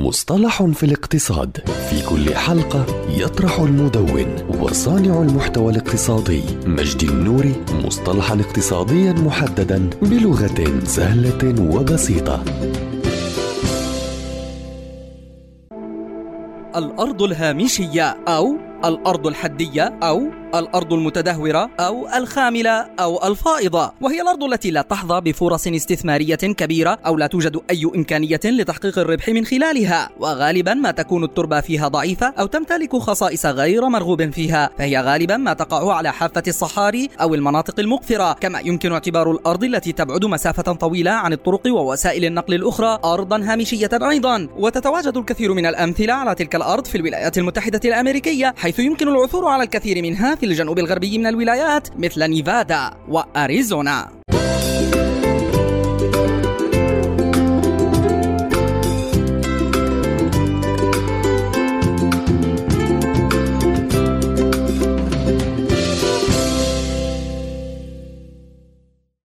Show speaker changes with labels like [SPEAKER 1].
[SPEAKER 1] مصطلح في الاقتصاد. في كل حلقة يطرح المدون وصانع المحتوى الاقتصادي مجدي النوري مصطلحا اقتصاديا محددا بلغة سهلة وبسيطة.
[SPEAKER 2] الأرض الهامشية أو الأرض الحدية أو الأرض المتدهورة أو الخاملة أو الفائضة. وهي الأرض التي لا تحظى بفرص استثمارية كبيرة أو لا توجد أي إمكانية لتحقيق الربح من خلالها. وغالبا ما تكون التربة فيها ضعيفة أو تمتلك خصائص غير مرغوب فيها. فهي غالبا ما تقع على حافة الصحاري أو المناطق المقفرة. كما يمكن اعتبار الأرض التي تبعد مسافة طويلة عن الطرق ووسائل النقل الأخرى أرضا هامشية أيضا. وتتواجد الكثير من الأمثلة على تلك الأرض في الولايات المتحدة الأمريكية حيث يمكن العثور على الكثير منها الجنوب الغربي من الولايات مثل نيفادا وأريزونا